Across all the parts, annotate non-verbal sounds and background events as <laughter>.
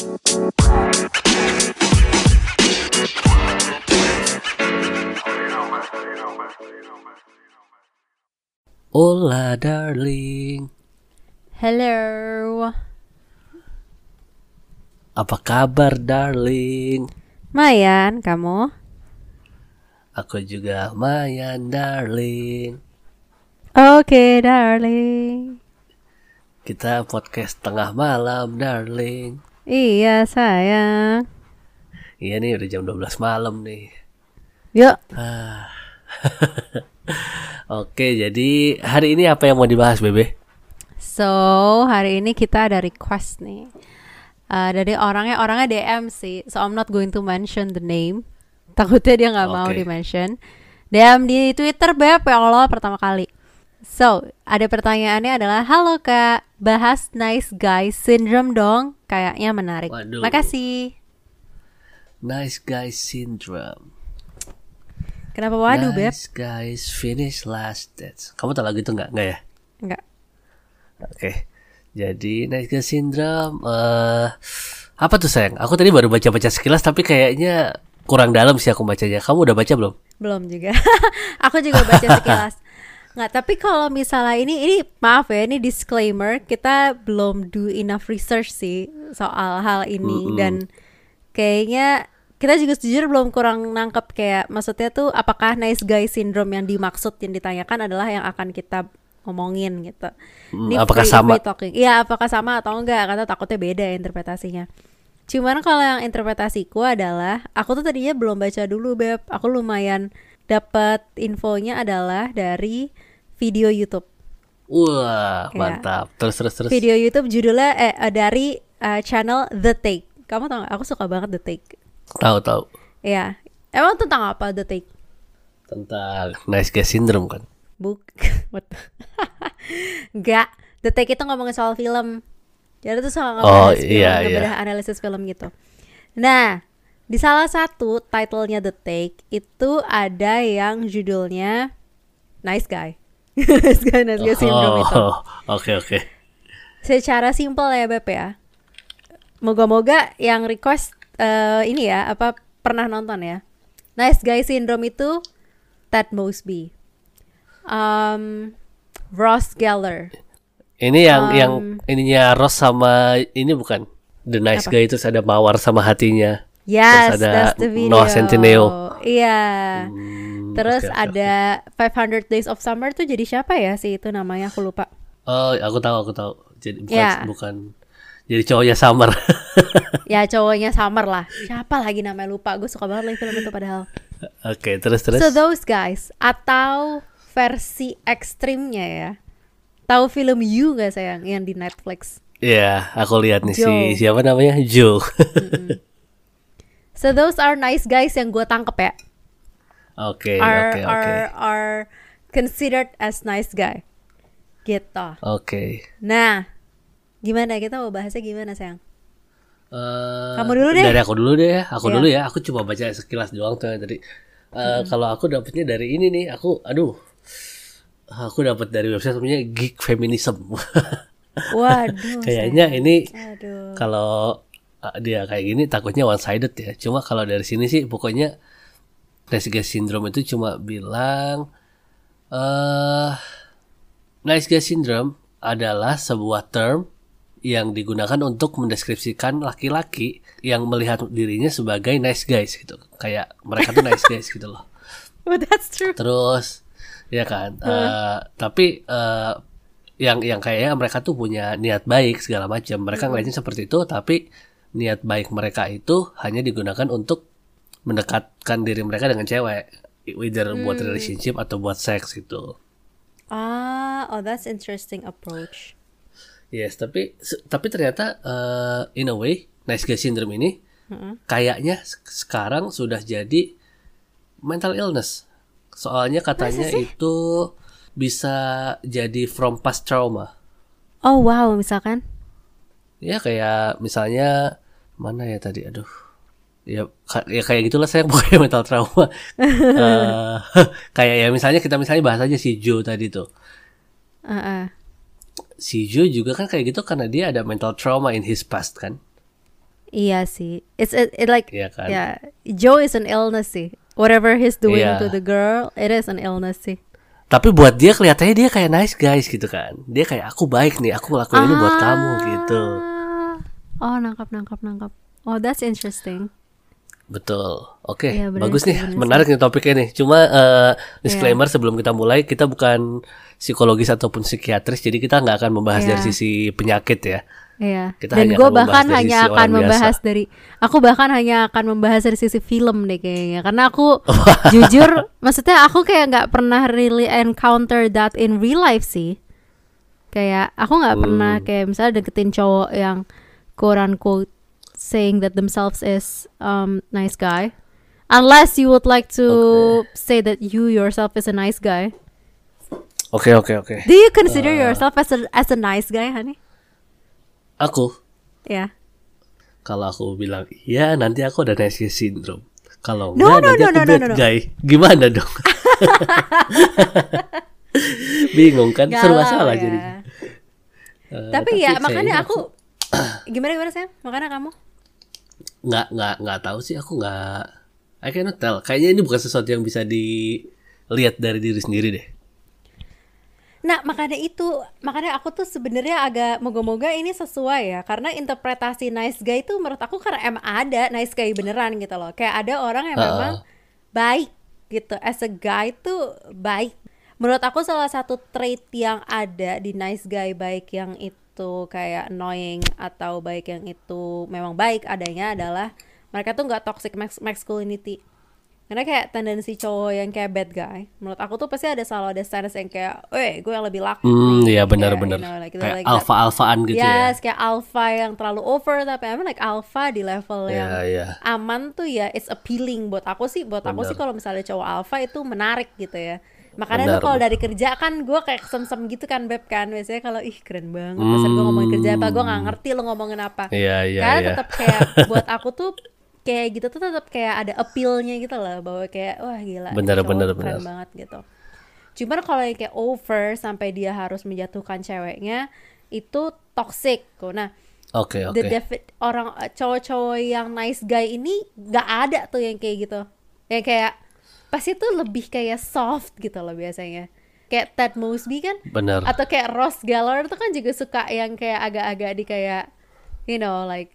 Hola darling Hello. Apa kabar darling Mayan, kamu? Aku juga Mayan darling Oke, darling. Kita podcast tengah malam darling Iya, sayang. Iya nih udah jam 12 malam nih Yuk, <laughs> Oke jadi hari ini apa yang mau dibahas Bebe? so hari ini kita ada request nih. Eh, dari orangnya orangnya DM sih, so I'm not going to mention the name. Takutnya dia nggak mau Oke. di mention. DM di Twitter beb ya Allah pertama kali. So ada pertanyaannya adalah, halo kak, bahas nice guy syndrome dong, kayaknya menarik. Waduh. Makasih. Nice guy syndrome Kenapa waduh beb? Nice guys finish last dance Kamu tau lagu itu nggak? Nggak ya? Enggak. Oke Jadi nice guy syndrome eh Apa tuh sayang? Aku tadi baru baca-baca sekilas Tapi kayaknya kurang dalam sih aku bacanya Kamu udah baca belum? Belum juga. <laughs> Aku juga baca sekilas. <laughs> Nggak, tapi kalau misalnya ini ini maaf ya, ini disclaimer, kita belum do enough research sih soal hal ini Mm-mm. dan kayaknya kita juga sejujur belum kurang nangkep kayak maksudnya tuh apakah nice guy syndrome yang dimaksud yang ditanyakan adalah yang akan kita omongin gitu. Hmm, apakah free- sama? free talking. Iya, apakah sama atau enggak? Karena takutnya beda ya interpretasinya. Cuman kalau yang interpretasiku adalah aku tuh tadinya belum baca dulu beb. Aku lumayan dapat infonya adalah dari video YouTube. Wah Iya. mantap Terus terus terus Video YouTube judulnya eh eh, dari eh, channel The Take. Kamu tau gak? Aku suka banget The Take. Tahu tahu Iya. Emang tentang apa The Take? Tentang nice guy syndrome kan Buk. <laughs> Enggak. <laughs> The Take itu ngomongin soal film. Jadi tuh soal Oh, ngebahas film, iya, iya. analisis film gitu. Nah, di salah satu titlenya The Take itu ada yang judulnya Nice Guy. <laughs> nice Guy, Nice Guy Syndrome itu. Oh <laughs> oke oke Secara simpel ya Beb ya. Moga-moga yang request eh, ini ya apa pernah nonton ya. Nice Guy Syndrome itu Ted Mosby. Um, Ross Geller. Ini yang Um, yang ininya Ross sama ini bukan The nice Apa? guy itu ada mawar sama hatinya Yes, Terus ada that's the video. Noah Centineo. Iya. Hmm, Terus oke, ada 500 Days of Summer tuh jadi siapa ya sih itu namanya aku lupa. Oh, aku tahu, aku tahu. Jadi bukan, Ya. bukan jadi cowoknya Summer. <laughs> Ya cowoknya Summer lah. Siapa lagi namanya lupa. Gue suka banget lagi film itu padahal. Oke, terus terus. So those guys atau versi ekstrimnya ya. Tahu film You gak sayang yang di Netflix? Iya, aku lihat nih si Joe. siapa namanya Joe. So those are nice guys yang gue tangkep ya. Oke, are oke, oke. are are considered as nice guy. Gitu. Oke. Nah, gimana kita mau bahasnya gimana sayang? Eh, Kamu dulu deh. Dari aku dulu deh. Aku Iya. dulu ya. Aku cuma baca sekilas doang tuh tadi. Eh, Kalau aku dapetnya dari ini nih. Aku, aduh, aku dapat dari website namanya Geek Feminism. <laughs> Waduh. Kayaknya ini kalau uh, dia kayak gini takutnya one sided ya. Cuma kalau dari sini sih pokoknya nice syndrome itu cuma bilang eh nice guy syndrome adalah sebuah term yang digunakan untuk mendeskripsikan laki-laki yang melihat dirinya sebagai nice guys gitu. Kayak mereka tuh nice guys gitu loh. But <laughs> that's true. Terus ya kan. eh, tapi eh, yang yang kayaknya mereka tuh punya niat baik segala macam. Mereka ngeliatnya seperti itu tapi niat baik mereka itu hanya digunakan untuk mendekatkan diri mereka dengan cewek. Either buat relationship atau buat seks gitu. Ah, oh that's interesting approach. Yes, tapi tapi ternyata eh, in a way nice guy syndrome ini Mm-mm. kayaknya se- sekarang sudah jadi mental illness. Soalnya katanya itu bisa jadi from past trauma. Oh wow, misalkan. Ya kayak misalnya mana ya tadi aduh. Ya, ya kayak gitulah saya <laughs> pokoknya mental trauma. Eh, <laughs> kayak ya misalnya kita misalnya bahas aja si Joe tadi tuh. Uh-uh. Si Joe juga kan kayak gitu karena dia ada mental trauma in his past kan. Iya sih. It's it, it like Iya kan? yeah. Joe is an illness sih. Whatever he's doing Iya. to the girl, it is an illness sih. Tapi buat dia kelihatannya dia kayak nice guys gitu kan. Dia kayak aku baik nih, aku ngelakuin ini buat kamu gitu. Ah. Oh, nangkap nangkap nangkap. Oh, that's interesting. Betul. Oke, Iya, bener bagus nih. bener Menarik nih topiknya nih. Cuma eh, disclaimer Iya. sebelum kita mulai, kita bukan psikologis ataupun psikiatris, jadi kita nggak akan membahas Iya. dari sisi penyakit ya. Iya. Kita Dan gue bahkan hanya akan biasa. membahas dari, aku bahkan hanya akan membahas dari sisi film deh kayaknya. Karena aku <laughs> jujur, maksudnya aku kayak nggak pernah really encounter that in real life sih. Kayak aku nggak Hmm. pernah kayak misalnya deketin cowok yang quote unquote saying that themselves is um, nice guy. Unless you would like to say that you yourself is a nice guy. Oke, oke, oke. Do you consider Uh. yourself as a as a nice guy, honey? Aku Ya. kalau aku bilang iya, nanti aku ada guy syndrome. Kalau No, enggak, no, nanti no, aku no, no, bad no, no. guy. Gimana dong? <laughs> Bingung kan? Serba Galau salah ya. jadi. Eh, tapi ya kayaknya makanya aku gimana gimana sayang makanya kamu nggak nggak nggak tahu sih aku nggak I cannot tell kayaknya ini bukan sesuatu yang bisa dilihat dari diri sendiri deh nah makanya itu makanya aku tuh sebenarnya agak moga-moga ini sesuai ya karena interpretasi nice guy itu menurut aku karena emang ada nice guy beneran gitu loh. Kayak ada orang yang Heeh. memang baik gitu as a guy tuh baik. Menurut aku salah satu trait yang ada di nice guy baik yang itu kayak annoying atau baik yang itu memang baik adanya adalah mereka tuh nggak toxic mas- masculinity karena kayak tendensi cowok yang kayak bad guy menurut aku tuh pasti ada selalu ada stance yang kayak eh gue yang lebih laki hmm nih." iya Kayak, benar-benar you know, like- kayak like alfa alfaan gitu ya. Yes, kayak alpha yang terlalu over tapi emang like alpha di level Iya, yang iya. aman tuh ya it's appealing buat aku sih. Buat aku Bener. sih kalau misalnya cowok alpha itu menarik gitu ya. Makanya Benar, tuh kalau benar. dari kerja kan gue kayak kesem-sem gitu kan beb kan. Biasanya kalau ih keren banget masa gue ngomongin kerja apa? Gue nggak ngerti lo ngomongin apa. Iya iya karena iya. tetap kayak <laughs> buat aku tuh kayak gitu tuh tetap kayak ada appealnya gitu loh bahwa kayak wah gila Bener, cowok bener, keren bener. banget gitu. Cuman kalau yang kayak over sampai dia harus menjatuhkan ceweknya itu toxic. Kok nah oke oke. the defi- orang eh, cowok-cowok yang nice guy ini nggak ada tuh yang kayak gitu. Yang kayak pasti tuh lebih kayak soft gitu loh biasanya. Kayak Ted Mosby kan benar atau kayak Ross Geller tuh kan juga suka yang kayak agak-agak di kayak you know like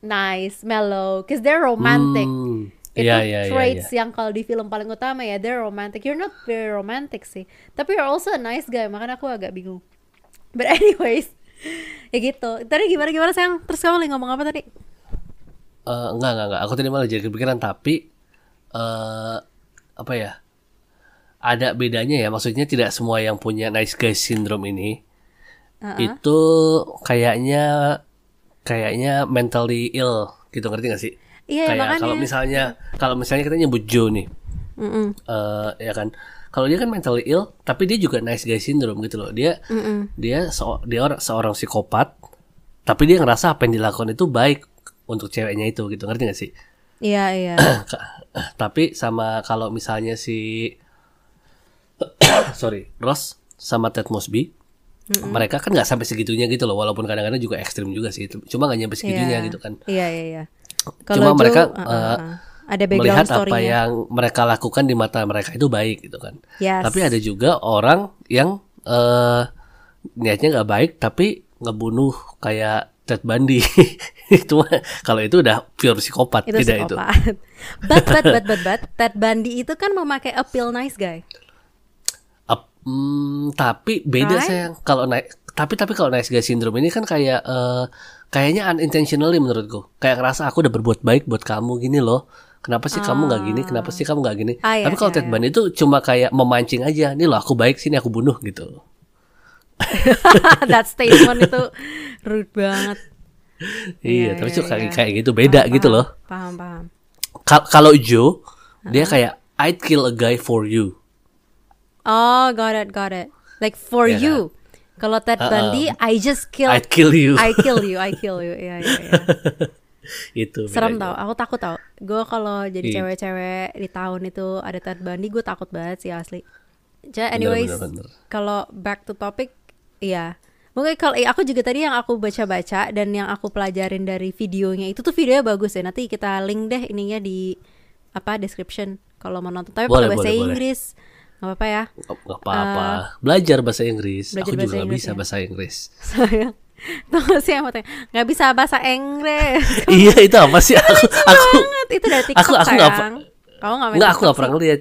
nice mellow cause they're romantic. Hmm, itu iya iya iya traits iya. yang kalau di film paling utama ya they're romantic. You're not very romantic sih. Tapi you're also a nice guy makanya aku agak bingung. But <laughs> anyways ya gitu. Tadi gimana gimana sayang terus kamu lagi ngomong apa tadi? Eh, enggak enggak enggak. Aku tadi malah jadi kepikiran tapi eh apa ya? Ada bedanya ya. Maksudnya tidak semua yang punya nice guy syndrome ini Uh-uh. itu kayaknya kayaknya mentally ill gitu ngerti gak sih Iya, kayak makanya. kalau misalnya kalau misalnya kita nyebut Joe nih Mm-mm. eh ya kan kalau dia kan mentally ill tapi dia juga nice guy syndrome gitu loh dia Mm-mm. dia so- dia orang seorang psikopat tapi dia ngerasa apa yang dilakukan itu baik untuk ceweknya itu gitu ngerti gak sih iya iya <clears throat> tapi sama kalau misalnya si <coughs> sorry Ross sama Ted Mosby mereka kan nggak sampai segitunya gitu loh walaupun kadang-kadang juga ekstrim juga sih cuma nggak nyampe segitunya Iya. gitu kan iya iya iya Cuma Joe, mereka, uh, uh, uh, uh. ada melihat apa yang mereka lakukan di mata mereka itu baik gitu kan Yes. tapi ada juga orang yang eh niatnya nggak baik tapi ngebunuh kayak Ted Bundy <laughs> itu kalau itu udah pure psikopat itu tidak itu psikopat. <laughs> but but but but but Ted Bundy itu kan memakai appeal nice guy hmm, tapi beda Right? sayang. Kalau naik tapi tapi kalau nice guy syndrome ini kan kayak eh, kayaknya unintentionally menurutku. Kayak ngerasa aku udah berbuat baik buat kamu gini loh. Kenapa sih kamu nggak gini? Kenapa sih kamu nggak gini? Ah, iya, tapi kalau iya, Ted iya. Bundy itu cuma kayak memancing aja. Nih loh aku baik sini aku bunuh gitu. <laughs> That statement itu rude banget. Iya, Iya, tapi iya, kayak iya. kayak gitu beda Paham, gitu paham, loh. paham paham. Kal- kalau Joe dia kayak I'd kill a guy for you oh got it got it. Like for Iya you. kalau Ted Uh-uh. Bundy I just kill I'd kill you. I kill you I kill you. Iya iya iya itu serem tau aku takut tau. Gue kalau jadi Iya. cewek-cewek di tahun itu ada Ted Bundy gue takut banget sih asli. Jadi anyways kalau back to topic iya. Mungkin kalau eh, aku juga tadi yang aku baca-baca dan yang aku pelajarin dari videonya itu tuh videonya bagus ya. Nanti kita link deh ininya di apa description kalau mau nonton. Tapi pakai bahasa boleh, boleh. Nggak apa-apa ya. Nggak nggak apa-apa. belajar bahasa Inggris. belajar Aku bahasa juga nggak bisa ya. bahasa Inggris. Sayang. Tuh sih yang mau tanya. Nggak bisa bahasa Inggris. <laughs> iya itu apa sih? Aku aku banget itu dari TikTok Aku- aku sayang. Kamu nggak main nggak aku nggak pernah sih? ngeliat.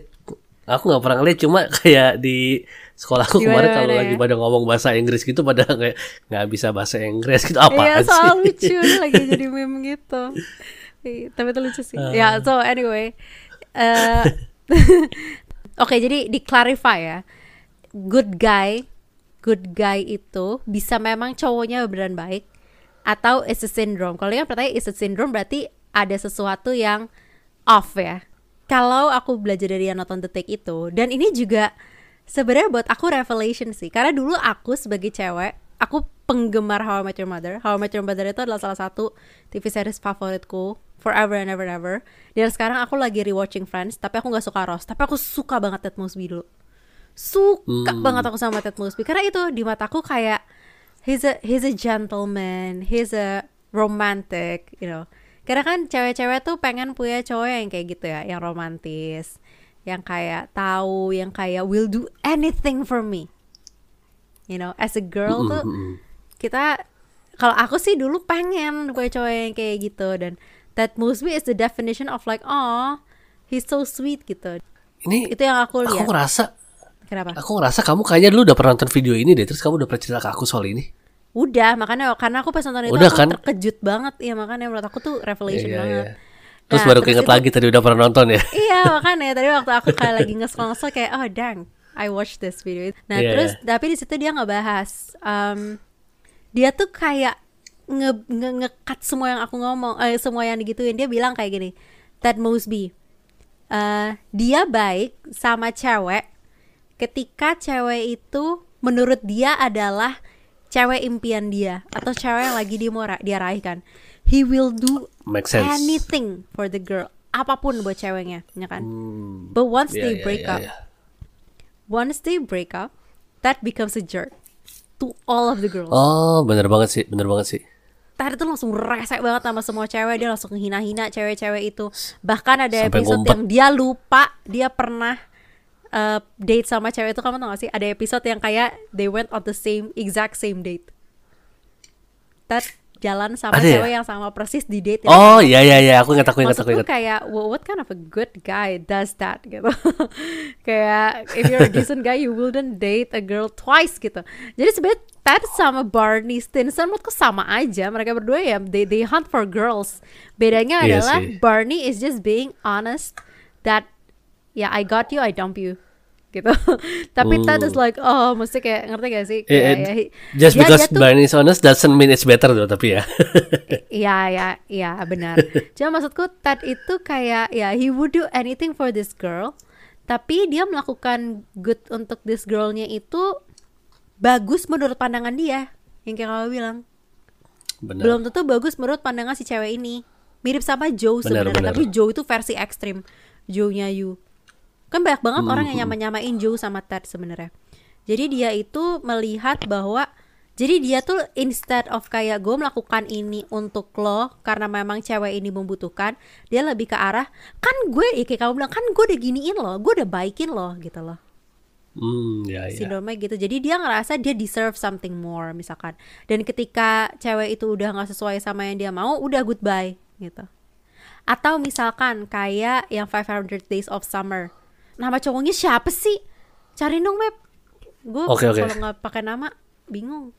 Aku nggak pernah ngeliat cuma kayak di sekolahku Gimana, kemarin kalau gimana lagi ya? pada ngomong bahasa Inggris gitu pada kayak nggak bisa bahasa Inggris gitu apa Iya sih? soal lucu <laughs> lagi jadi meme gitu. Tapi itu lucu sih. Ah. Ya so anyway. eh <laughs> Oke jadi di clarify ya. Good guy, good guy itu bisa memang cowoknya beneran baik atau is a syndrome. Kalau yang pertanyaan is a syndrome berarti ada sesuatu yang off ya. Kalau aku belajar dari yang nonton Take itu dan ini juga sebenarnya buat aku revelation sih karena dulu aku sebagai cewek aku penggemar How I Met Your Mother. How I Met Your Mother itu adalah salah satu TV series favoritku forever and ever and ever. Dan sekarang aku lagi rewatching Friends tapi aku nggak suka Ross. Tapi aku suka banget Ted Mosby dulu. Suka Hmm. banget aku sama Ted Mosby. Karena itu di mataku kayak he's a he's a gentleman he's a romantic you know. Karena kan cewek-cewek tuh pengen punya cowok yang kayak gitu ya yang romantis yang kayak tahu yang kayak will do anything for me. You know as a girl tuh. Kita kalau aku sih dulu pengen punya cowok yang kayak gitu dan Ted Mosby is the definition of like oh he's so sweet gitu Ini itu yang aku aku lihat ngerasa kenapa aku ngerasa kamu kayaknya dulu udah pernah nonton video ini deh terus kamu udah pernah cerita ke aku soal ini. Udah, makanya karena aku pas nonton itu Udah, aku kan? terkejut banget ya makanya menurut aku tuh revelation Iya, banget. iya. Terus Nah, baru keinget itu- lagi tadi udah pernah nonton ya. <laughs> Iya makanya tadi waktu aku kayak lagi nge-scroll kayak oh dang I watched this video. Nah Iya, terus iya. tapi di situ dia ngebahas um, dia tuh kayak nge nge nge-cut semua yang aku ngomong eh, semua yang digituin. Dia bilang kayak gini Ted Mosby eh, dia baik sama cewek ketika cewek itu menurut dia adalah cewek impian dia atau cewek yang lagi dia mau ra- dia raih kan he will do anything for the girl apa pun buat ceweknya ya kan? Hmm. but once Iya, they iya, break iya, up once they break up that becomes a jerk to all of the girls Oh, bener banget sih, bener banget sih. Tar itu langsung resek banget sama semua cewek dia langsung hina-hina cewek-cewek itu bahkan ada Sampai episode ngumpet. yang dia lupa dia pernah uh, date sama cewek itu kamu tau gak sih ada episode yang kayak they went on the same exact same date Ted jalan sama Ada ya? cewek yang sama persis di date yang Oh, iya iya iya, aku ingat aku ingat aku ingat. kayak well, what kind of a good guy does that? gitu. <laughs> Kayak if you're a decent guy you wouldn't date a girl twice gitu. Jadi sebenarnya Ted sama Barney Stinson menurutku sama aja. Mereka berdua ya they, they hunt for girls. Bedanya Iya adalah sih. Barney is just being honest that ya I got you I dump you gitu <laughs> tapi Ted is like oh mesti kayak ngerti gak sih Hmm. Eh, kayak, eh, ya, just dia- because dia tuh- is honest doesn't mean it's better though, tapi ya. <laughs> Iya, ya, ya, benar. <laughs> Cuma maksudku Ted itu kayak ya he would do anything for this girl, tapi dia melakukan good untuk this girlnya itu bagus menurut pandangan dia. Yang kayak kamu bilang. Benar. Belum tentu bagus menurut pandangan si cewek ini. Mirip sama Joe Benar, sebenarnya, benar. tapi Joe itu versi ekstrim. Joe-nya you. Kan banyak banget Hmm, orang yang nyama-nyamain Joe sama Ted sebenarnya. Jadi dia itu melihat bahwa jadi dia tuh instead of kayak gue melakukan ini untuk lo karena memang cewek ini membutuhkan, dia lebih ke arah kan gue ya kayak kamu bilang kan gue udah giniin lo, gue udah baikin lo gitu loh. Hmm, ya ya. Sindrome gitu. Jadi dia ngerasa dia deserve something more misalkan. Dan ketika cewek itu udah nggak sesuai sama yang dia mau, udah goodbye gitu. Atau misalkan kayak yang 500 Days of Summer. Nama cowoknya siapa sih? Cari dong, Map. Gue Oke, oke. kalau nggak pakai nama bingung.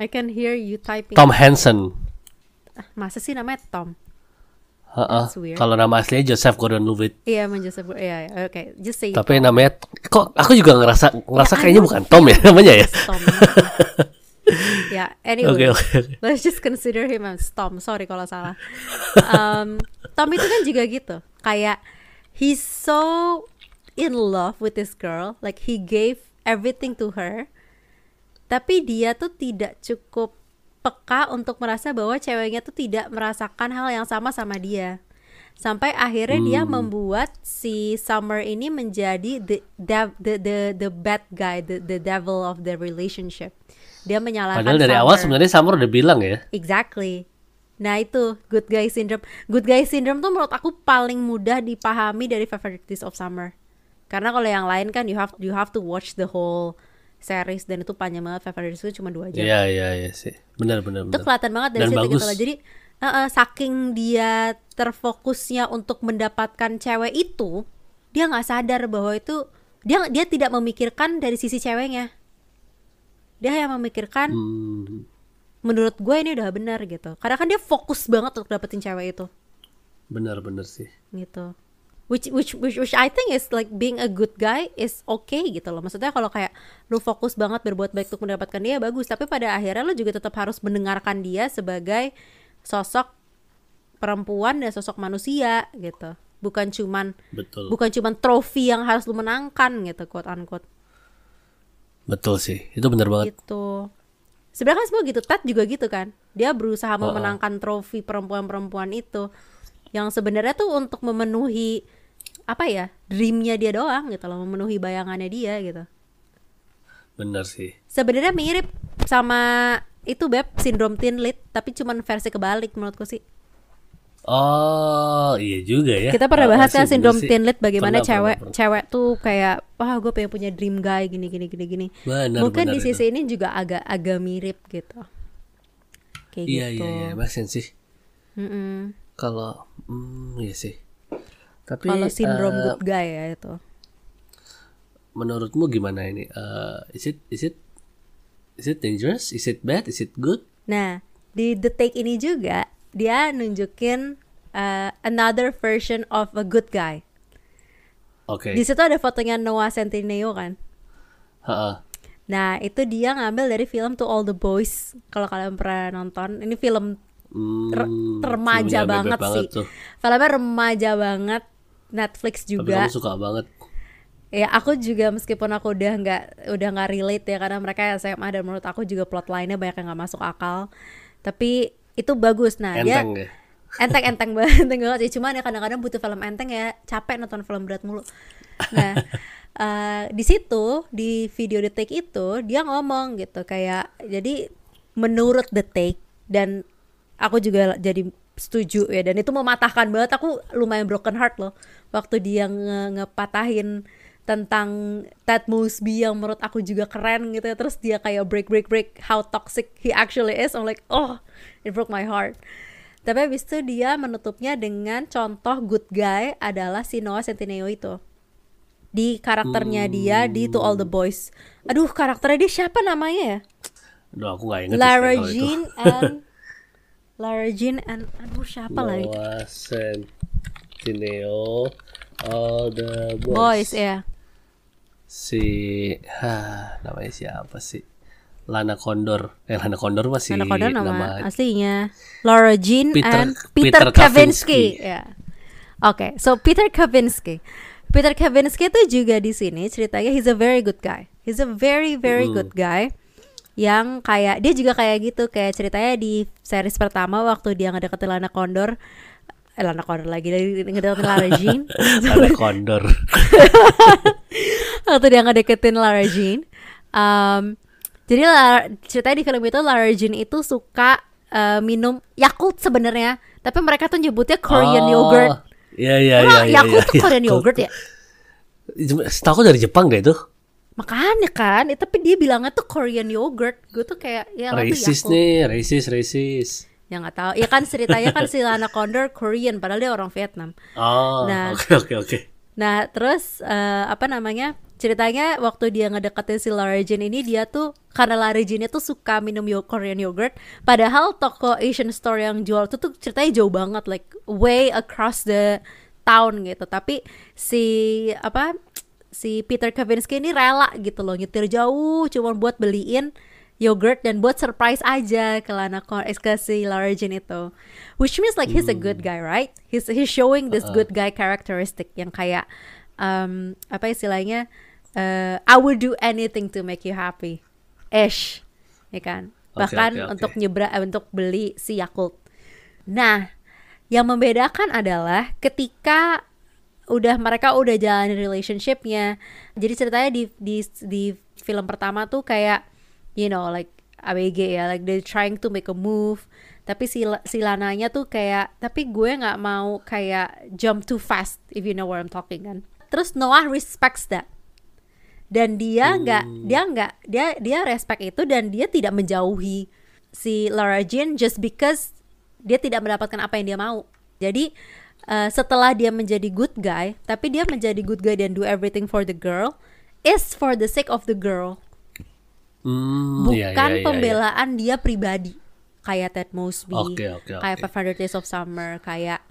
I can hear you typing. Tom Hansen. Ah, Masa sih namanya Tom? That's weird. Kalau nama aslinya Joseph Gordon-Levitt. Iya, emang Joseph. Iya, iya, oke. Just say Tapi Tom. namanya kok aku juga ngerasa ngerasa I kayaknya bukan Tom ya namanya ya. Tom. <laughs> ya, anyway. Oke. oke. Let's just consider him as Tom. Sorry kalau salah. Um, Tom itu kan juga gitu. Kayak he's so in love with this girl, like he gave everything to her. Tapi dia tuh tidak cukup peka untuk merasa bahwa ceweknya tuh tidak merasakan hal yang sama sama dia. sampai akhirnya dia membuat si Summer ini menjadi the dev, the the the bad guy, the the devil of the relationship. Dia menyalahkan Padahal dari Summer. awal sebenarnya Summer udah bilang ya. Exactly. Nah itu good guy syndrome. Good guy syndrome tuh menurut aku paling mudah dipahami dari Favorites of Summer. Karena kalau yang lain kan you have you have to watch the whole series dan itu panjang banget. Favorites itu cuma dua jam. Iya iya iya sih. Benar benar Itu kelihatan banget dari Dan situ gitu bagus. loh. Jadi uh, uh, saking dia terfokusnya untuk mendapatkan cewek itu, dia nggak sadar bahwa itu dia dia tidak memikirkan dari sisi ceweknya. Dia hanya memikirkan Hmm, menurut gue ini udah benar gitu. Karena kan dia fokus banget untuk dapetin cewek itu benar benar sih. gitu. Which which which which I think is like being a good guy is okay gitu loh. Maksudnya kalau kayak lu fokus banget berbuat baik untuk mendapatkan dia bagus, tapi pada akhirnya lu juga tetap harus mendengarkan dia sebagai sosok perempuan dan sosok manusia gitu. Bukan cuman Betul. bukan cuman trofi yang harus lu menangkan gitu quote unquote Betul sih. Itu benar banget. gitu. Sebenarnya kan semua gitu, Ted juga gitu kan. Dia berusaha memenangkan trofi perempuan-perempuan itu yang sebenarnya tuh untuk memenuhi apa ya dreamnya dia doang gitu loh, memenuhi bayangannya dia gitu. Benar sih. Sebenarnya mirip sama itu beb sindrom teen lit, tapi cuman versi kebalik menurutku sih. Oh, iya juga ya. Kita pernah Ah, bahas kan sindrom teen bagaimana Pernah, cewek pernah, pernah. cewek tuh kayak wah gue pengen punya dream guy gini gini gini gini. Benar, Mungkin benar di itu. sisi ini juga agak agak mirip gitu. Kayak Iya gitu. iya iya, Mas sih. Mm-mm. Kalau hmm, iya sih. Tapi Kalau sindrom eh, good guy ya itu. menurutmu gimana ini? Eh, is it is it is it dangerous? Is it bad? Is it good? Nah, di The Take ini juga dia nunjukin uh, another version of a good guy. Oke. Di situ ada fotonya Noah Centineo kan. Heeh. Nah, itu dia ngambil dari film To All the Boys. Kalau kalian pernah nonton, ini film Hmm, re- remaja banget, bebek sih. tuh. Filmnya remaja banget. Netflix Tapi juga. kamu suka banget. Ya aku juga meskipun aku udah nggak udah nggak relate ya karena mereka SMA dan menurut aku juga plot lainnya banyak yang nggak masuk akal. Tapi itu bagus. Nah dia Enteng ya. enteng enteng <laughs> banget. Enteng banget sih. Cuman ya kadang-kadang butuh film enteng ya. Capek nonton film berat mulu. Nah <laughs> eh, di situ di video the take itu dia ngomong gitu. Kayak jadi menurut the take dan aku juga jadi setuju ya. Dan itu mematahkan banget. Aku lumayan broken heart loh. Waktu dia nge ngepatahin tentang Ted Mosby yang menurut aku juga keren gitu ya. Terus dia kayak break break break how toxic he actually is. I'm like oh it broke my heart. Tapi habis itu dia menutupnya dengan contoh good guy adalah si Noah Centineo itu. Di karakternya dia di To All the Boys. Aduh karakternya dia siapa namanya ya? Aduh, aku gak inget Lara. Jean <laughs> and Lara Jean and aduh siapa lagi Noah Centineo All the boys, Boys. ya Si ha, namanya siapa sih? Lana Condor. Eh Lana Condor masih Nana Condor nama, nama aslinya Laura Jean Peter- and Peter Peter, Kavinsky. Kavinsky. Ya. Oke, so Peter Kavinsky. Peter Kavinsky itu juga di sini ceritanya he's a very good guy. He's a very very good guy yang kayak dia juga kayak gitu kayak ceritanya di series pertama waktu dia ngedeketin Lana Condor eh, Lana Condor lagi dari ngedeketin Lara Jean <laughs> Lana Condor. <laughs> waktu dia ngedeketin Lara Jean. Um, jadi Lara, ceritanya di film itu Lara Jean itu suka uh, minum Yakult sebenarnya, tapi mereka tuh nyebutnya Korean Oh, yogurt. Iya iya iya. Iya, Yakult iya, tuh Korean Yakult. yogurt ya? Setahu aku dari Jepang deh itu. Makanya kan, eh, tapi dia bilangnya tuh Korean yogurt. Gue tuh kayak ya Racist nih, racist, racist. Ya nggak tahu. Ya kan ceritanya kan si Lana Condor Korean, padahal dia orang Vietnam. Oh, Nah. oke oke oke. Nah, terus eh, apa namanya? Ceritanya waktu dia ngedeketin si Lara Jean ini dia tuh karena Lara Jean tuh suka minum yo Korean yogurt, padahal toko Asian store yang jual itu tuh ceritanya jauh banget like way across the town gitu. Tapi si apa si Peter Kavinsky ini rela gitu loh nyetir jauh cuma buat beliin yogurt dan buat surprise aja ke Lana Con eh, ke si Lara Jean itu. Which means like he's a good guy, right? He's he's showing this good guy characteristic yang kayak um, apa istilahnya uh, I would do anything to make you happy. Ish. Ya kan? Bahkan oke, oke. untuk nyebra eh, untuk beli si Yakult. Nah, Yang membedakan adalah ketika udah mereka udah jalan relationshipnya. Jadi ceritanya di di di film pertama tuh kayak you know like ABG ya, like they trying to make a move. Tapi si si Lananya tuh kayak tapi gue nggak mau kayak jump too fast if you know what I'm talking kan. Terus Noah respects that dan dia nggak dia nggak dia dia respect itu dan dia tidak menjauhi si Laura Jean just because dia tidak mendapatkan apa yang dia mau. Jadi uh, setelah dia menjadi good guy tapi dia menjadi good guy dan do everything for the girl is for the sake of the girl. Hmm, bukan iya, iya, iya, iya. pembelaan dia pribadi. Kayak Ted Mosby Oke, oke, kayak oke. 500 Days of Summer kayak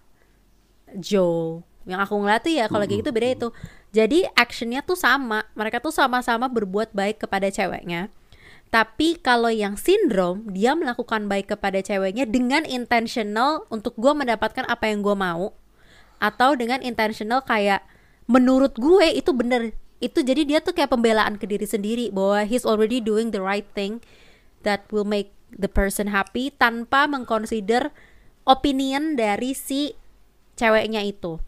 Joe. Yang aku ngeliat tuh ya kalau kayak gitu beda itu jadi actionnya tuh sama. Mereka tuh sama-sama berbuat baik kepada ceweknya. Tapi kalau yang sindrom dia melakukan baik kepada ceweknya dengan intentional untuk gue mendapatkan apa yang gue mau. Atau dengan intentional kayak menurut gue itu bener. Itu jadi dia tuh kayak pembelaan ke diri sendiri bahwa he's already doing the right thing that will make the person happy tanpa mengconsider opinion dari si ceweknya itu.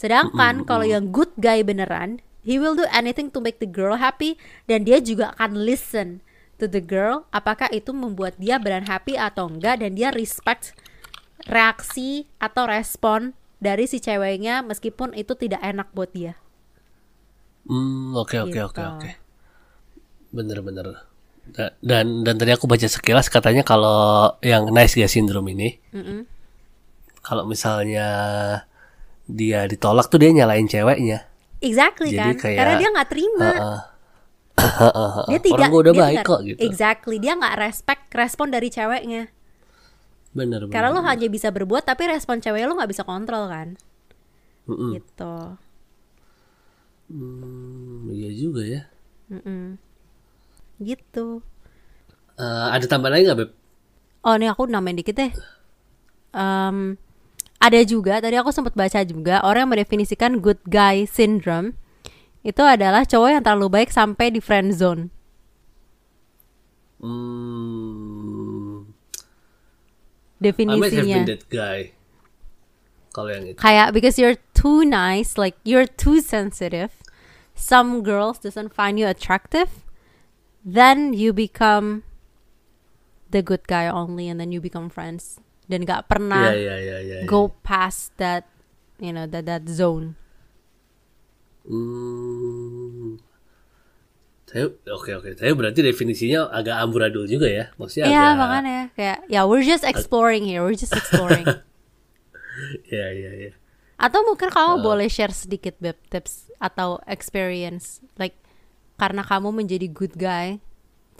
Sedangkan kalau yang good guy beneran, he will do anything to make the girl happy dan dia juga akan listen to the girl apakah itu membuat dia beran happy atau enggak dan dia respect reaksi atau respon dari si ceweknya meskipun itu tidak enak buat dia. Hmm, oke oke oke Gitu. oke. Bener-bener. Da- Dan dan tadi aku baca sekilas katanya kalau yang nice guy syndrome ini, Mm-mm. kalau misalnya dia ditolak tuh dia nyalain ceweknya. Exactly Jadi kan? kayak, Karena dia nggak terima. Heeh. Heeh, dia Orang tidak gua udah dia baik kok gitu. Exactly, dia nggak respect respon dari ceweknya. Bener bener. Karena lo hanya bisa berbuat tapi respon cewek lo nggak bisa kontrol kan? Mm-mm. Gitu. Hmm, iya juga ya. Mm-mm. Gitu. Eh, ada tambahan lagi nggak beb? Oh ini aku namain dikit deh. Em, ada juga tadi aku sempat baca juga orang yang mendefinisikan good guy syndrome itu adalah cowok yang terlalu baik sampai di friend zone. Hmm, I might have Definisinya been that guy. Kalau yang itu. kayak because you're too nice, like you're too sensitive. Some girls doesn't find you attractive, then you become the good guy only, and then you become friends. Dan gak pernah Iya iya iya iya. iya. go past that you know that that zone Hmm. Tapi oke oke. Tapi berarti definisinya agak amburadul juga ya. Maksudnya Iya agak makanya kayak ya we're just exploring here we're just exploring <laughs> Iya iya iya. atau mungkin Uh. kamu boleh share sedikit beb tips atau experience like karena kamu menjadi good guy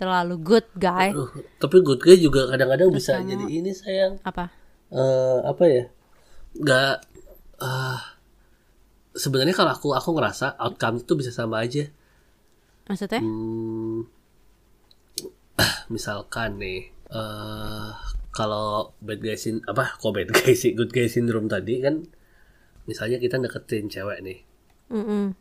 terlalu good guy Aduh, tapi good guy juga kadang-kadang bisa jadi ini sayang. apa eh apa ya? Nggak ah sebenarnya kalau aku aku ngerasa outcome itu bisa sama aja. maksudnya Hmm, <clears throat> misalkan nih eh kalau bad guy sin apa kok bad guy sih good guy syndrome tadi kan misalnya kita deketin cewek nih Mm-mm.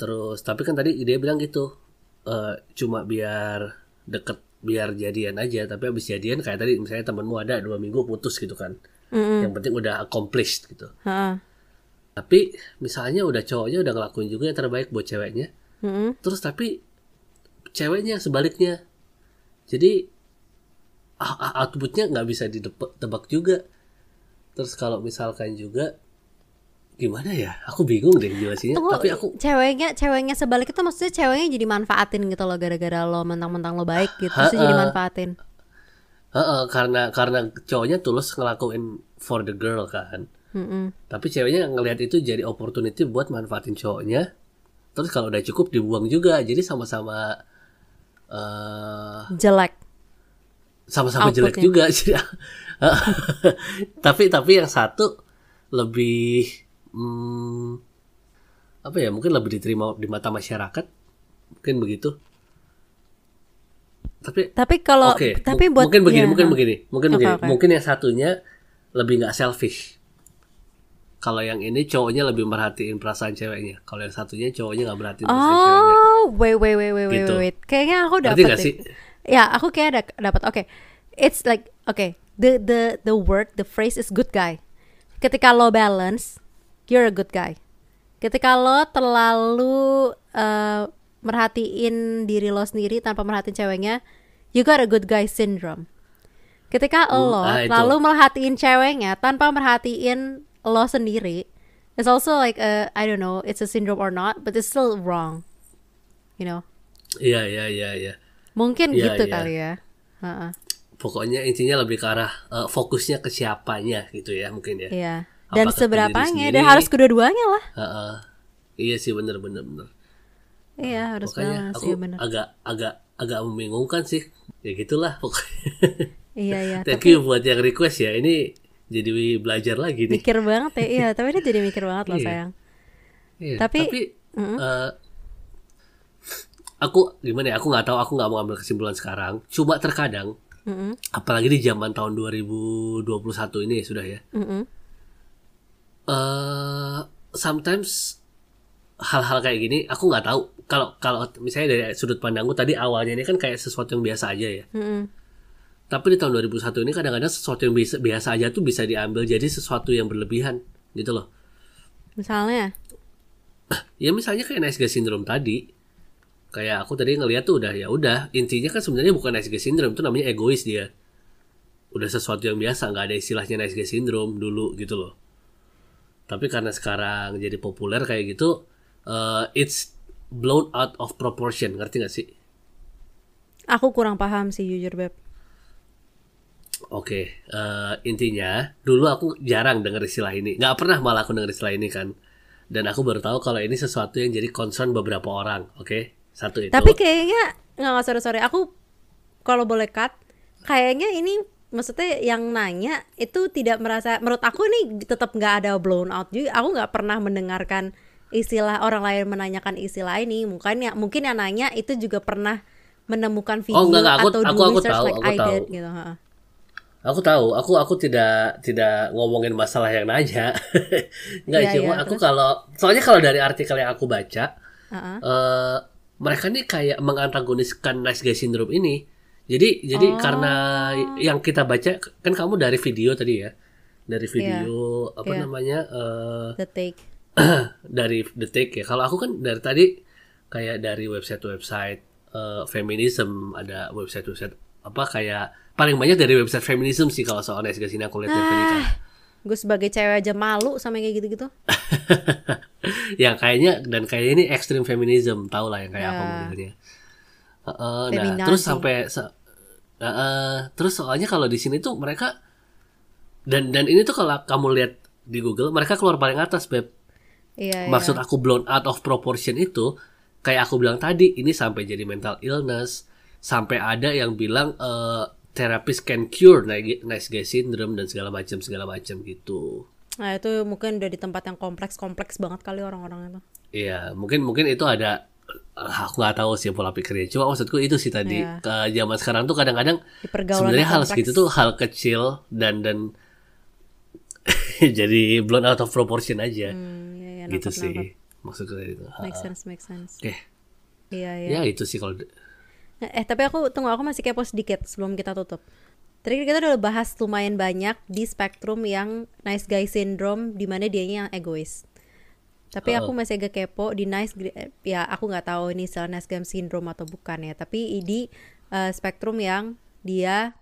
terus tapi kan tadi dia bilang gitu eh cuma biar deket biar jadian aja tapi abis jadian kayak tadi misalnya temenmu ada dua minggu putus gitu kan Mm-mm. yang penting udah accomplished gitu Ha-ha. tapi misalnya udah cowoknya udah ngelakuin juga yang terbaik buat ceweknya Mm-mm. terus tapi ceweknya sebaliknya jadi outputnya nggak bisa ditebak juga terus kalau misalkan juga gimana ya? Aku bingung deh jelasinnya Tunggu, tapi aku ceweknya ceweknya sebalik itu maksudnya ceweknya jadi manfaatin gitu loh gara-gara lo mentang-mentang lo baik gitu terus jadi manfaatin. Heeh, karena karena cowoknya tulus ngelakuin for the girl kan. Mm-mm. tapi ceweknya ngelihat itu jadi opportunity buat manfaatin cowoknya. Terus kalau udah cukup dibuang juga jadi sama-sama eh jelek. sama-sama jelek juga. <laughs> Sih. tapi tapi yang satu lebih hmm, apa ya mungkin lebih diterima di mata masyarakat mungkin begitu tapi tapi kalau oke tapi buat mungkin begini ya, mungkin ha. begini mungkin Oke, begini oke. mungkin yang satunya lebih nggak selfish kalau yang ini cowoknya lebih merhatiin perasaan ceweknya kalau yang satunya cowoknya nggak merhatiin perasaan ceweknya Oh, wait, wait, wait, wait, Gitu. wait. Kayaknya aku dapat sih? Ya, aku kayak ada dapat. Oke, it's like, oke, the the the word the phrase is good guy ketika lo balance you're a good guy ketika lo terlalu uh, merhatiin diri lo sendiri tanpa merhatiin ceweknya you got a good guy syndrome ketika Hmm, lo ah, itu. lalu merhatiin ceweknya tanpa merhatiin lo sendiri it's also like a I don't know it's a syndrome or not but it's still wrong you know Iya iya iya iya. mungkin Iya, gitu iya. kali ya Heeh. Pokoknya intinya lebih ke arah eh, fokusnya ke siapanya gitu ya mungkin ya. Iya. Dan Apakah ke seberapanya dan harus kedua-duanya lah. Heeh. Iya sih bener bener bener. Iya, harus Makanya balance aku iya benar. agak agak agak membingungkan sih. Ya gitulah pokoknya. Iya, iya. <laughs> Thank Tapi you buat yang request ya. Ini jadi belajar lagi nih. mikir banget ya. Iya, tapi ini jadi mikir banget loh, Iya. sayang. Iya, Tapi- tapi eh, aku gimana ya? Aku nggak tahu. Aku nggak mau ambil kesimpulan sekarang. Cuma terkadang, Mm-mm, apalagi di zaman tahun 2021 ini ya sudah ya. mm-mm. eh sometimes hal-hal kayak gini aku nggak tahu kalau kalau misalnya dari sudut pandangku tadi awalnya ini kan kayak sesuatu yang biasa aja ya. Mm-mm. Tapi di tahun 2001 ini kadang-kadang sesuatu yang biasa, biasa aja tuh bisa diambil jadi sesuatu yang berlebihan gitu loh. Misalnya, Ya misalnya kayak nice guy syndrome tadi. Kayak aku tadi ngeliat tuh udah ya udah intinya kan sebenarnya bukan nice guy syndrome itu namanya egois dia. Udah sesuatu yang biasa nggak ada istilahnya nice guy syndrome dulu gitu loh. Tapi karena sekarang jadi populer kayak gitu, eh, it's blown out of proportion ngerti gak sih? aku kurang paham sih jujur, Beb. Oke, eh, intinya dulu aku jarang denger istilah ini, nggak pernah malah aku denger istilah ini kan. Dan aku baru tahu kalau ini sesuatu yang jadi concern beberapa orang. Oke, satu itu. Tapi kayaknya nggak nggak sorry sorry. Aku kalau boleh cut, kayaknya ini maksudnya yang nanya itu tidak merasa. Menurut aku ini tetap nggak ada blown out juga. Aku nggak pernah mendengarkan istilah orang lain menanyakan istilah ini. Mungkin ya mungkin yang nanya itu juga pernah menemukan video Oh, enggak, enggak. Aku- atau aku- do aku research tahu, like aku I tahu. did gitu. ha. Aku tahu, aku aku tidak tidak ngomongin masalah yang nanya. <laughs> Nggak, Iya, cuma iya, aku terus? kalau soalnya kalau dari artikel yang aku baca, Ha-ha. eh mereka nih kayak mengantagoniskan nice guy syndrome ini. Jadi jadi Oh. karena yang kita baca kan kamu dari video tadi ya. Dari video apa iya. namanya? eh The take. <clears throat> dari detik ya. Kalau aku kan dari tadi kayak dari website-website eh, feminism ada website-website apa kayak paling banyak dari website feminism sih kalau soal guy sini aku lihat kan. Gue sebagai cewek aja malu sama yang kayak gitu-gitu. <laughs> yang kayaknya dan kayaknya ini ekstrim feminism tau lah yang kayak apa Ya. Heeh, nah terus sampai se- Heeh, terus soalnya kalau di sini tuh mereka dan dan ini tuh kalau kamu lihat di Google mereka keluar paling atas beb. Iya, Maksud iya. aku blown out of proportion itu kayak aku bilang tadi ini sampai jadi mental illness sampai ada yang bilang eh therapist can cure ni- nice guy syndrome dan segala macam segala macam gitu. Nah, itu mungkin udah di tempat yang kompleks-kompleks banget kali orang-orang itu. Iya, mungkin mungkin itu ada aku nggak tahu sih pola pikirnya. Cuma maksudku itu sih tadi Iya. ke zaman sekarang tuh kadang-kadang sebenarnya hal kompleks. segitu tuh hal kecil dan dan <laughs> jadi blown out of proportion aja. Hmm, iya, iya, gitu nangkep, sih nangkep. maksudku itu. Make sense, make sense. Oke, Iya, iya. ya itu sih kalau Eh, tapi aku tunggu, aku masih kepo sedikit sebelum kita tutup. Tadi kita udah bahas lumayan banyak di spektrum yang nice guy syndrome di mana dianya yang egois. Tapi aku masih agak kepo di nice eh, ya aku nggak tahu ini soal nice guy syndrome atau bukan ya, tapi di eh, spektrum yang dia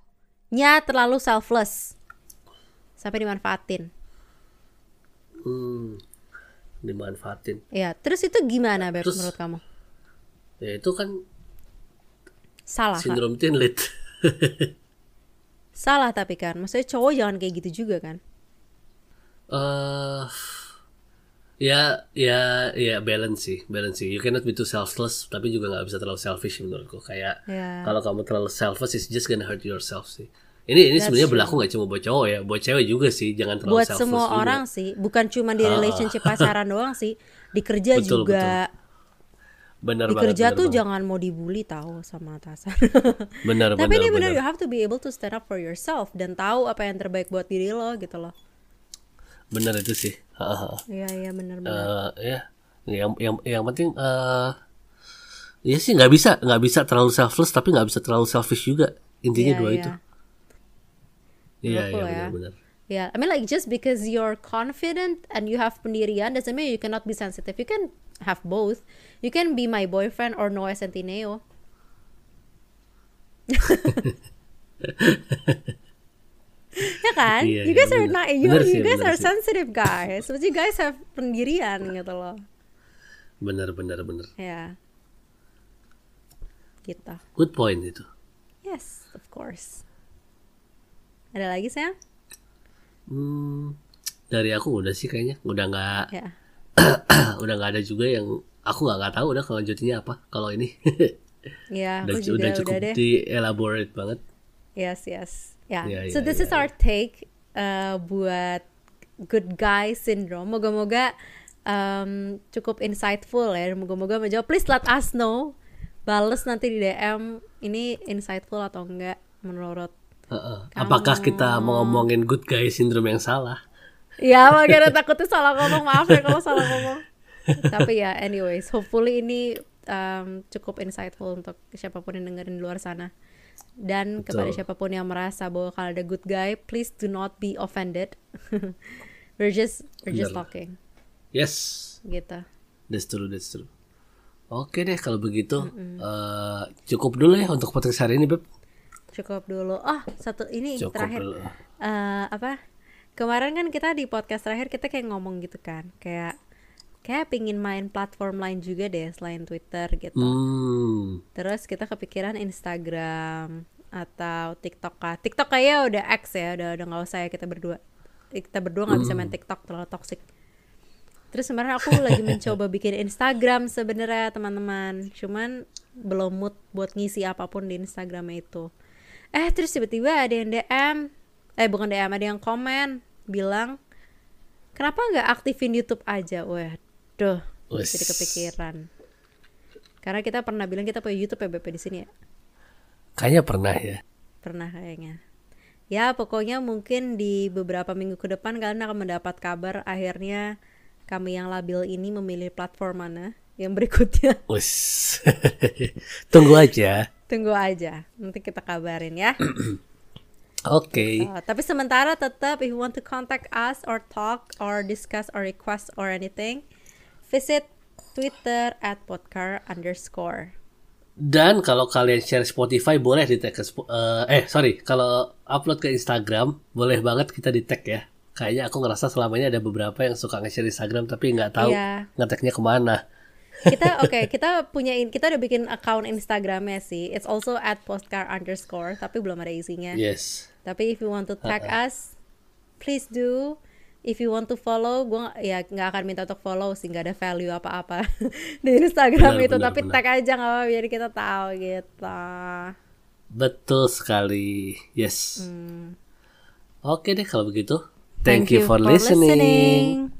nya terlalu selfless sampai dimanfaatin. hmm, dimanfaatin. Ya, terus itu gimana Beb Terus- menurut kamu? Ya itu kan Salah kan? sindrom teen lit. Salah tapi kan, maksudnya cowok jangan kayak gitu juga kan? eh ya ya ya balance sih balance sih. You cannot be too selfless tapi juga nggak bisa terlalu selfish menurutku. Kayak Ya. kalau kamu terlalu selfish it's just gonna hurt yourself sih. Ini ini sebenarnya berlaku nggak cuma buat cowok ya? Buat cewek juga sih jangan terlalu buat selfless semua juga. orang sih bukan cuma di relationship pacaran doang sih. Di kerja Betul, juga. benar di banget kerja benar tuh banget. jangan mau dibully tahu sama atasan. Benar tapi benar ini benar. you have to be able to stand up for yourself dan tahu apa yang terbaik buat diri lo gitu loh benar itu sih iya iya benar benar Eh, ya yang yang yang penting eh ya sih nggak bisa nggak bisa terlalu selfless tapi nggak bisa terlalu selfish juga intinya Iya, dua iya. itu Iya, iya ya. benar-benar. Yeah, I mean like just because you're confident and you have pendirian doesn't mean you cannot be sensitive. You can have both. You can be my boyfriend or Noah Centineo. <laughs> <laughs> kan? Iya, you iya, guys are bener. not you, Bener you sih, guys bener are sih. sensitive guys. But you guys have pendirian gitu loh. Benar benar benar. Ya. Gitu. Good point itu. Yes, of course. Ada lagi sayang? Hmm, dari aku udah sih kayaknya udah nggak Ya. <clears throat> udah nggak ada juga yang aku nggak nggak tahu udah kelanjutannya apa kalau ini Ya, <laughs> udah, udah udah, cukup deh. di elaborate banget Yes, yes. Ya. Ya, so ya, this ya, is our take uh, buat good guy syndrome. Moga-moga um, cukup insightful ya. Moga-moga menjawab. Please let us know. Bales nanti di DM ini insightful atau enggak menurut. Heeh. apakah kita mau ngomongin good guy syndrome yang salah Ya, makanya takutnya salah ngomong. Maaf ya kalau salah ngomong. Tapi ya, anyways, hopefully ini um, cukup insightful untuk siapa pun yang dengerin di luar sana. Dan kepada Betul. siapa pun yang merasa bahwa kalau ada good guy, please do not be offended. <laughs> we're just we're just Bener. talking, yes gitu. that's true that's true oke deh kalau begitu eh, cukup dulu ya untuk podcast hari ini beb Cukup dulu. Oh, satu ini cukup terakhir. dulu eh apa kemarin kan kita di podcast terakhir kita kayak ngomong gitu kan kayak kayak pingin main platform lain juga deh selain Twitter gitu. Hmm. Terus kita kepikiran Instagram atau TikTok kah? TikTok kayaknya udah X ya udah udah nggak usah ya kita berdua. Kita berdua nggak bisa main TikTok terlalu toxic. Terus kemarin aku lagi mencoba bikin Instagram sebenarnya teman-teman. Cuman belum mood buat ngisi apa pun di Instagram itu. Eh terus tiba-tiba ada yang DM eh bukan DM ada yang komen bilang kenapa nggak aktifin YouTube aja Wes. jadi kepikiran. Karena kita pernah bilang kita punya YouTube ya BP di sini ya? Kayaknya pernah ya. Pernah kayaknya. Ya pokoknya mungkin di beberapa minggu ke depan kalian akan mendapat kabar akhirnya kami yang labil ini memilih platform mana? Yang berikutnya. <laughs> Wes. <laughs> tunggu aja. Tunggu aja. Nanti kita kabarin ya. <clears throat> Oke. Uh, tapi sementara tetap if you want to contact us or talk or discuss or request or anything visit Twitter at podcar underscore Dan kalau kalian share Spotify boleh di tag ke Spo- eh, eh sorry kalau upload ke Instagram boleh banget kita di tag ya. Kayaknya aku ngerasa selama ini ada beberapa yang suka nge-share Instagram tapi nggak tahu Iya. ngeteknya ke mana. kita <laughs> oke kita punya in- kita udah bikin account Instagramnya sih it's also at postcard underscore tapi belum ada isinya Yes. tapi if you want to tag us please do if you want to follow gue ya nggak akan minta untuk follow sih nggak ada value apa-apa <laughs> di Instagram Benar, itu benar, tapi benar. tag aja nggak apa biar kita tahu gitu Betul sekali. Yes. Hmm. Oke deh kalau begitu. Thank, you, for, listening. listening.